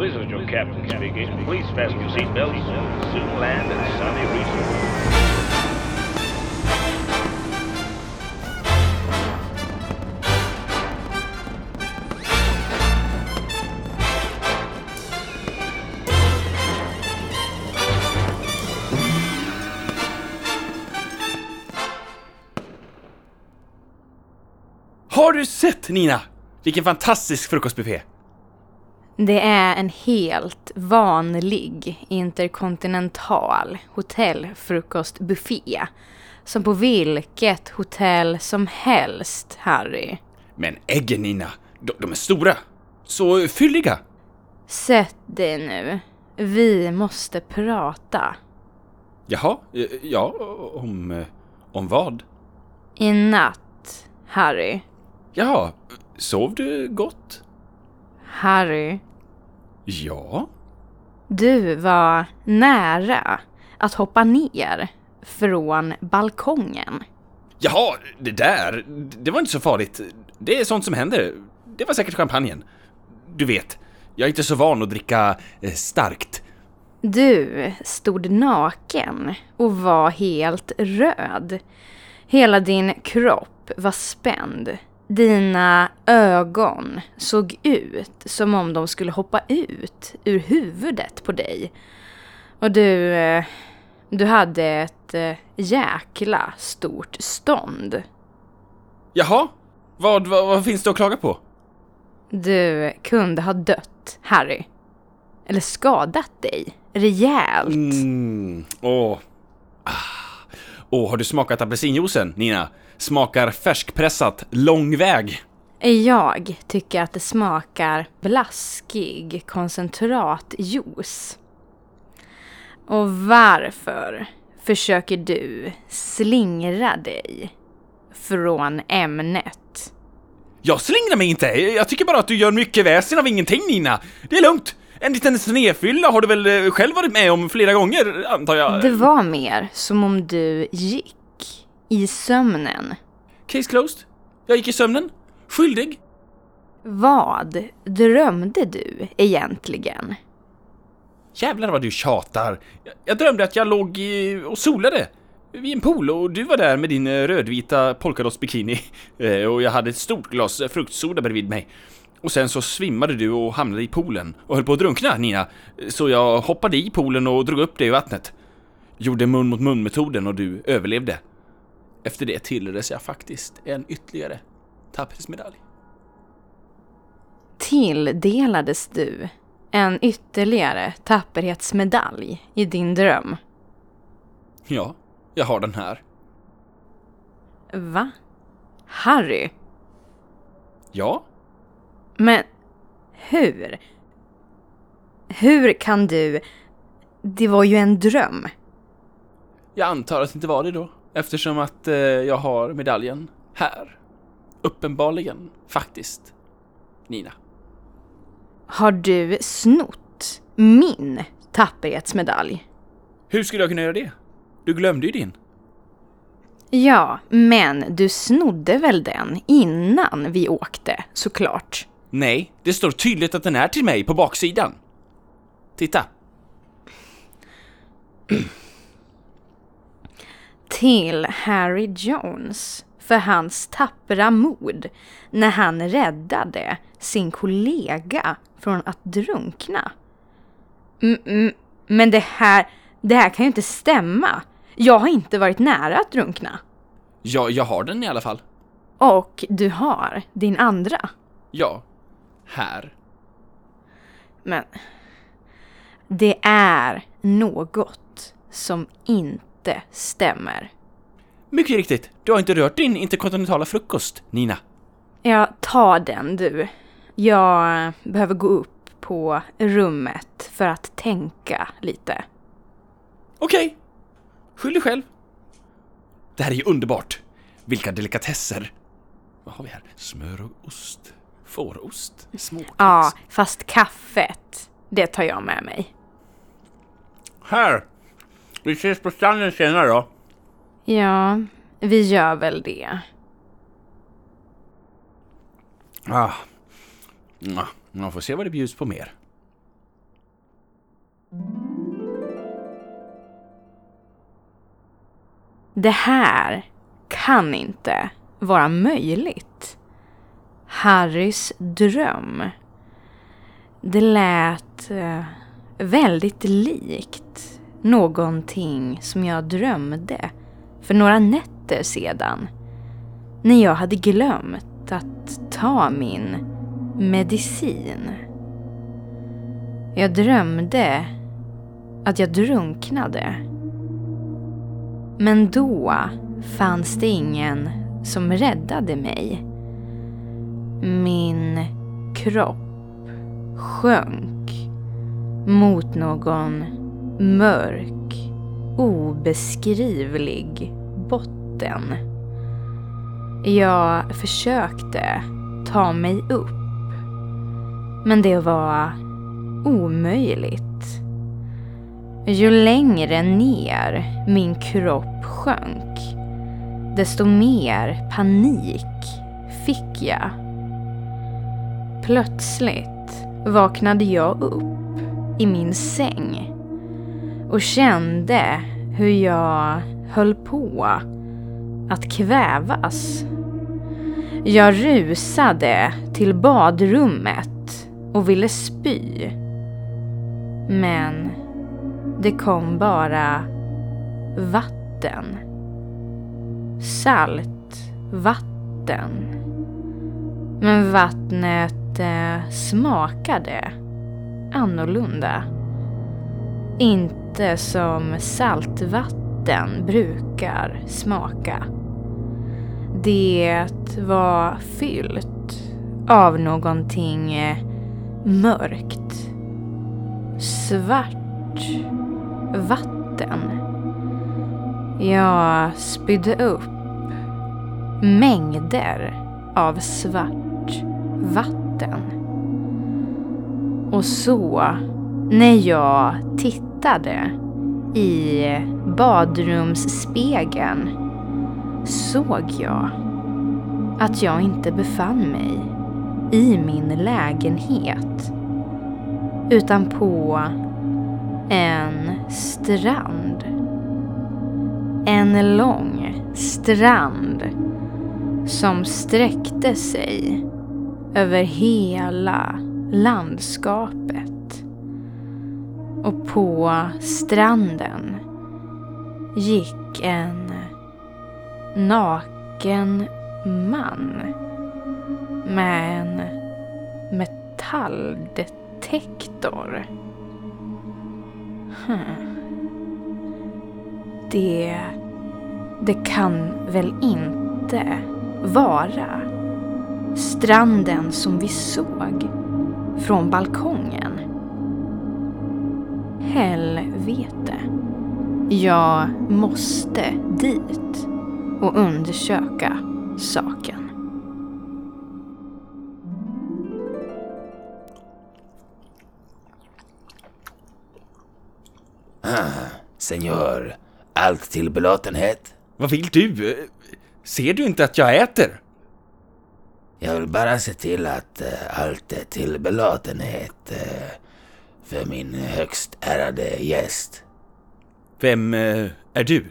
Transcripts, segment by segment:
This is your captain speaking. Please fasten your seatbelts. Soon land at Sunny Resort. Har du sett Nina? Vilken fantastisk frukostbuffé! Det är en helt vanlig interkontinental hotellfrukostbuffé. Som på vilket hotell som helst, Harry. Men äggen Nina, de, de är stora. Så fylliga. Sätt dig nu. Vi måste prata. Jaha, eh, ja, om... eh, om vad? I natt, Harry. Jaha, sov du gott? Harry, Ja. du var nära att hoppa ner från balkongen. Jaha, det där, det var inte så farligt. Det är sånt som händer. Det var säkert champagnen. Du vet, jag är inte så van att dricka eh, starkt. Du stod naken och var helt röd. Hela din kropp var spänd. Dina ögon såg ut som om de skulle hoppa ut ur huvudet på dig. Och du... eh, Du hade ett eh, jäkla stort stånd. Jaha, vad, vad, vad finns det att klaga på? Du kunde ha dött, Harry. Eller skadat dig. Rejält. Mm, åh. Ah. Åh, har du smakat apelsinjuicen, Nina? Smakar färskpressat, lång väg. Jag tycker att det smakar blaskig koncentratjuice. Och varför försöker du slingra dig från ämnet? Jag slingrar mig inte! Jag tycker bara att du gör mycket väsen av ingenting, Nina. Det är lugnt. En liten snedfylla har du väl eh, själv varit med om flera gånger, antar jag? Det var mer som om du gick i sömnen. Case closed. Jag gick i sömnen. Skyldig. Vad drömde du egentligen? Jävlar vad du tjatar. Jag, jag drömde att jag låg i, och solade vid en pool och du var där med din eh, rödvita polkadottsbikini Eh, och jag hade ett stort glas eh, fruktsoda bredvid mig. Och sen så svimmade du och hamnade i poolen och höll på att drunkna, Nina. Så jag hoppade i poolen och drog upp dig i vattnet. Gjorde mun mot mun-metoden och du överlevde. Efter det tilldelades jag faktiskt en ytterligare tappersmedalj. Tilldelades du en ytterligare tapperhetsmedalj i din dröm? Ja, jag har den här. Va? Harry? Ja, Men hur? Hur kan du... Det var ju en dröm. Jag antar att det inte var det då, eftersom att eh, jag har medaljen här. Uppenbarligen, faktiskt. Nina. Har du snott min tapperhetsmedalj? Hur skulle jag kunna göra det? Du glömde ju din. Ja, men du snodde väl den innan vi åkte, såklart. Nej, det står tydligt att den är till mig på baksidan. Titta. till Harry Jones för hans tappra mod när han räddade sin kollega från att drunkna. Mm, men det här, det här kan ju inte stämma. Jag har inte varit nära att drunkna. Ja, jag har den i alla fall. Och du har din andra. Ja. Här. Men det är något som inte stämmer. Mycket riktigt, du har inte rört din interkontinentala frukost, Nina. Ja, ta den du. Jag behöver gå upp på rummet för att tänka lite. Okej. Skyll dig själv. Det här är ju underbart. Vilka delikatesser. Vad har vi här? Smör och ost. Fårost. Småkex. Ja, fast kaffet, det tar jag med mig. Här! Vi ses på stranden senare då. Ja, vi gör väl det. Ah. Ja, man får se vad det bjuds på mer. Det här kan inte vara möjligt. Harrys dröm. Det lät eh, väldigt likt någonting som jag drömde för några nätter sedan. När jag hade glömt att ta min medicin. Jag drömde att jag drunknade. Men då fanns det ingen som räddade mig. Min kropp sjönk mot någon mörk, obeskrivlig botten. Jag försökte ta mig upp. Men det var omöjligt. Ju längre ner min kropp sjönk, desto mer panik fick jag. Plötsligt vaknade jag upp i min säng och kände hur jag höll på att kvävas. Jag rusade till badrummet och ville spy. Men det kom bara vatten. Salt vatten. Men vattnet eh, smakade annorlunda. Inte som saltvatten brukar smaka. Det var fyllt av någonting eh, mörkt. Svart vatten. Jag spydde upp mängder av svart vatten. Och så, när jag tittade i badrumsspegeln såg jag att jag inte befann mig i min lägenhet utan på en strand. En lång strand som sträckte sig över hela landskapet. Och på stranden gick en naken man med en metalldetektor. Hmm. Det... Det kan väl inte vara stranden som vi såg från balkongen? Helvete. Jag måste dit och undersöka saken. Senor, allt till belåtenhet? Vad vill du? Ser du inte att jag äter? Jag vill bara se till att uh, allt är till belåtenhet uh, för min högst ärade gäst. Vem uh, är du?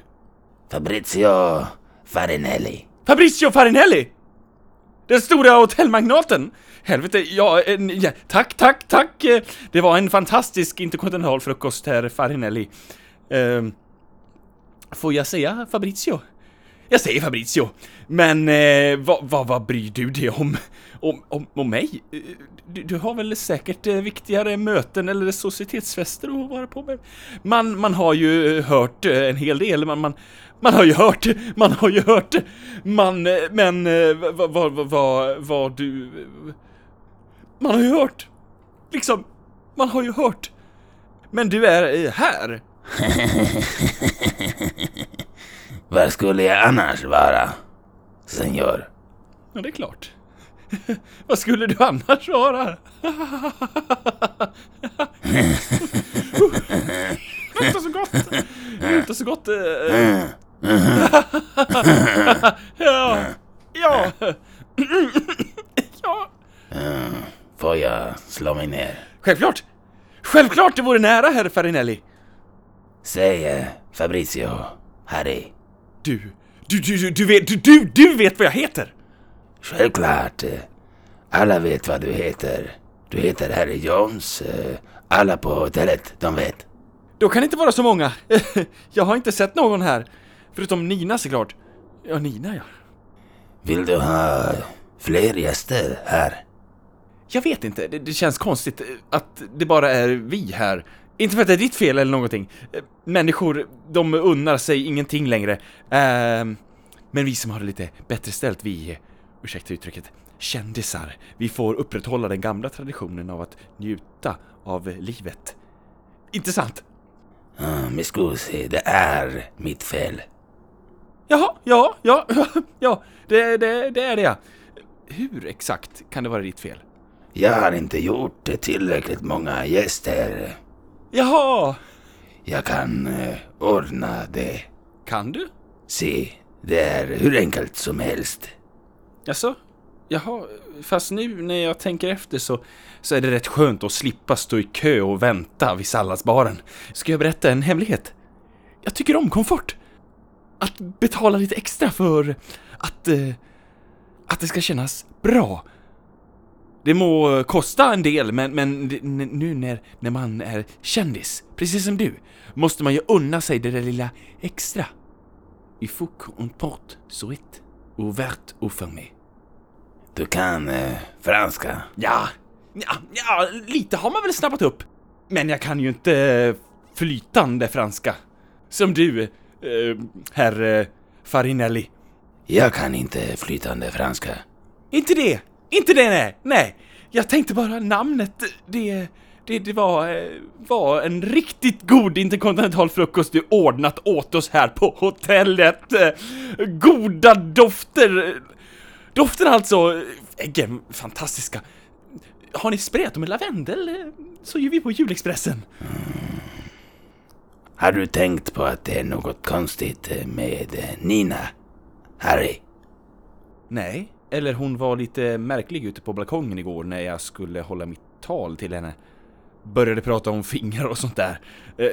Fabrizio Farinelli. Fabrizio Farinelli! Den stora hotellmagnaten! Helvete, ja, en, ja, tack, tack, tack! Det var en fantastisk interkontinental frukost, herr Farinelli. Uh, får jag säga Fabrizio? Jag säger Fabrizio, men eh, vad, vad, vad bryr du dig om, om, om, om mig? Du, du, har väl säkert eh, viktigare möten eller societetsfester att vara på med? Man, man har ju hört eh, en hel del, man, man, man har ju hört, man har ju hört, man, eh, men vad, vad, vad, vad du... Man har ju hört, liksom, man har ju hört. Men du är eh, här. Var skulle jag annars vara, senor? Ja, det är klart. Vad skulle du annars vara? Luktar så gott! Luktar så gott. ja, ja. ja. Får jag slå mig ner? Självklart! Självklart det vore nära, herr Farinelli! Säg, Fabrizio, Harry. Du, du, du, du, du vet, du, du, du vet vad jag heter! Självklart. Alla vet vad du heter. Du heter Harry Jones. Alla på hotellet, de vet. Då kan det inte vara så många. jag har inte sett någon här. Förutom Nina såklart. Ja, Nina ja. Vill du ha fler gäster här? Jag vet inte, det, det känns konstigt att det bara är vi här. Inte för att det är ditt fel eller någonting. Eh, Människor, de unnar sig ingenting längre. Ehm, men vi som har det lite bättre ställt, vi, ursäkta uttrycket, kändisar, vi får upprätthålla den gamla traditionen av att njuta av livet. Inte sant? Ah, Miss Goosey, det är mitt fel. Jaha, ja, ja, ja, det, det, det är det ja. Hur exakt kan det vara ditt fel? Jag har inte gjort tillräckligt många gäster. Jaha, Jag kan eh, ordna det. kan du? Se, det är hur enkelt som helst. Jaså? Jaha, fast nu när jag tänker efter så, så är det rätt skönt att slippa stå i kö och vänta vid salladsbaren. Ska jag berätta en hemlighet? Jag tycker om komfort. Att betala lite extra för att, eh, att det ska kännas bra. Det må kosta en del, men, men nu när, när man är kändis, precis som du, måste man ju unna sig det där lilla extra. Il faut qu'on porte sourit ouvert ou fermé. Du kan eh, franska. Ja, ja, ja, lite har man väl snappat upp. Men jag kan ju inte eh, flytande franska. Som du, eh, herr eh, Farinelli. Jag kan inte flytande franska. Inte det! Inte det, nej! Nej! Jag tänkte bara namnet, det... Det, det var, var en riktigt god interkontinental frukost du ordnat åt oss här på hotellet. Goda dofter. Dofter alltså. Äggen, fantastiska. Har ni sprayat dem med lavendel? Så gör vi på julexpressen. Har du tänkt på att det är något konstigt med Nina? Harry? Nej, eller hon var lite märklig ute på balkongen igår när jag skulle hålla mitt tal till henne. Började prata om fingrar och sånt där. Eh,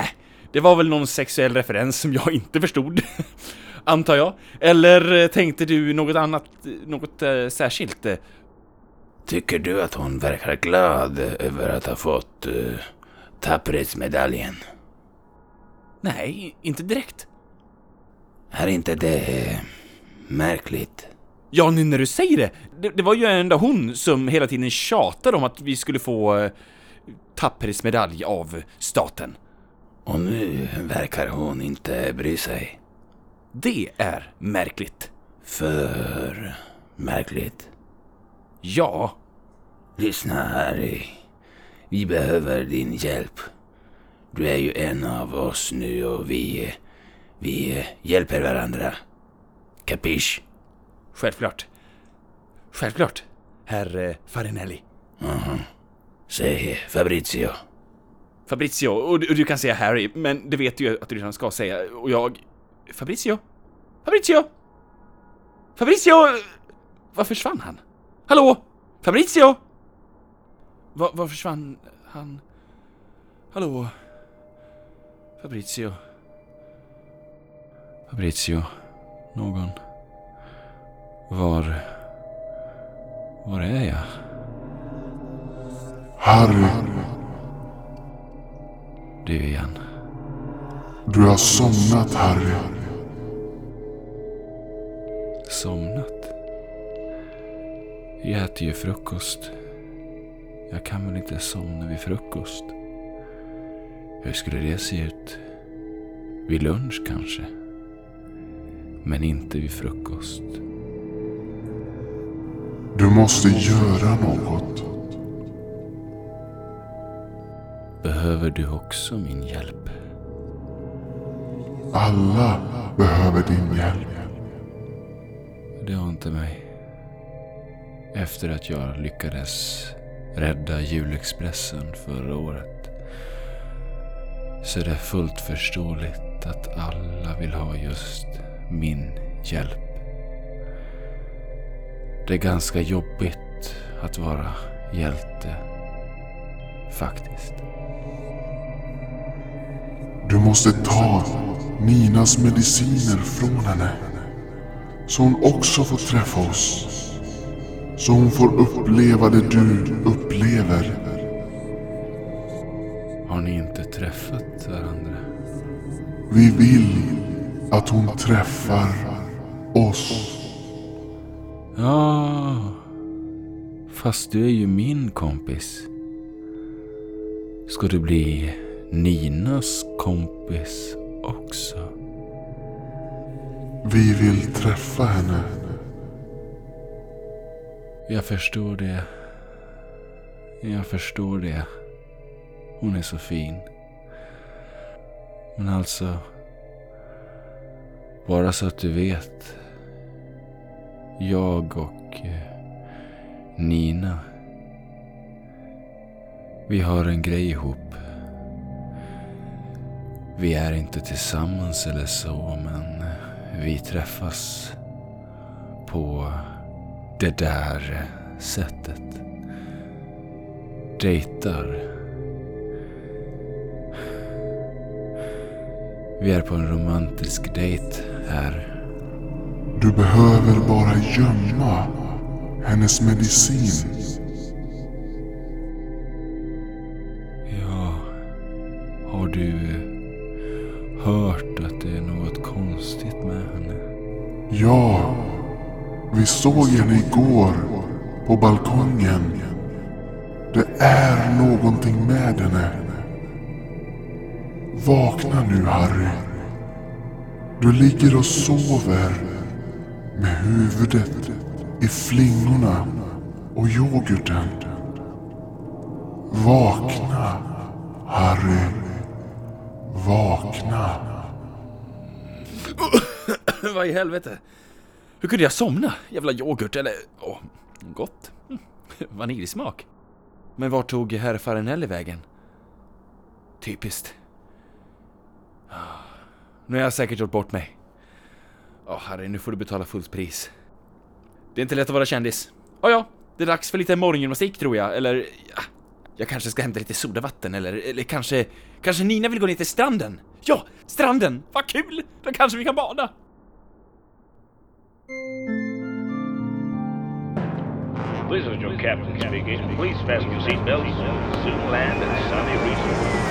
äh, det var väl någon sexuell referens som jag inte förstod. Antar jag. Eller eh, tänkte du något annat, eh, något eh, särskilt? Eh, Tycker du att hon verkar glad över att ha fått uh, tapperhetsmedaljen? nej, inte direkt. Är inte det eh, märkligt? Ja, nu när du säger det. det. Det var ju ändå hon som hela tiden tjatade om att vi skulle få eh, tapperhetsmedalj av staten. Och nu verkar hon inte bry sig. Det är märkligt. För märkligt. Ja, Lyssna Harry. Vi behöver din hjälp. Du är ju en av oss nu och vi, vi hjälper varandra. Capiche? Självklart. Självklart, herr eh, Farinelli. Mhm. Säg Fabrizio. Fabrizio, och du, du kan säga Harry, men det vet du ju att du redan ska säga. Och jag... Fabrizio? Fabrizio? Fabrizio! Var försvann han? Hallå? Fabrizio? Var, var försvann han? Hallå? Fabrizio? Fabrizio? Någon? Var... Var är jag? Harry, Du igen. du har somnat Harry. Somnat? Jag äter ju frukost. Jag kan väl inte somna vid frukost? Hur skulle det se ut? Vid lunch kanske? Men inte vid frukost. Du måste göra något. Behöver du också min hjälp? Alla behöver din hjälp. Det har inte mig. Efter att jag lyckades rädda julexpressen förra året så är det fullt förståeligt att alla vill ha just min hjälp. Det är ganska jobbigt att vara hjälte. Faktiskt. Du måste ta Ninas mediciner från henne. Så hon också får träffa oss. Så hon får uppleva det du upplever. Har ni inte träffat varandra? Vi vill att hon träffar oss. Ja, fast du är ju min kompis. Ska du bli Ninas kompis också? Vi vill träffa henne. Jag förstår det. Jag förstår det. Hon är så fin. Men alltså... Bara så att du vet. Jag och eh, Nina. Vi har en grej ihop. Vi är inte tillsammans eller så, men eh, vi träffas på det där eh, sättet. Dejtar. Vi är på en romantisk dejt här. Du behöver bara gömma hennes medicin. Ja, har du hört att det är något konstigt med henne? Ja, vi såg henne igår på balkongen. Det är någonting med henne. Vakna nu Harry. Du ligger och sover med huvudet i flingorna och yoghurten. Vakna, Harry. Vakna. Vad i helvete? Hur kunde jag somna? Jävla yoghurt eller... Åh, gott. Vaniljsmak. Men vart tog herr Farinelli vägen? Typiskt. Ah, nu har jag säkert gjort bort mig. Ja, Harry, nu får du betala fullt pris. Det är inte lätt att vara kändis. Ja, ja, det är dags för lite morgongymnastik tror jag, eller... Ja, jag kanske ska hämta lite sodavatten, eller, eller kanske... Kanske Nina vill gå ner till stranden? Ja, stranden! Vad kul! Då kanske vi kan bada! This is your captain speaking. Please fasten your seatbelts. Soon land at sunny Regional.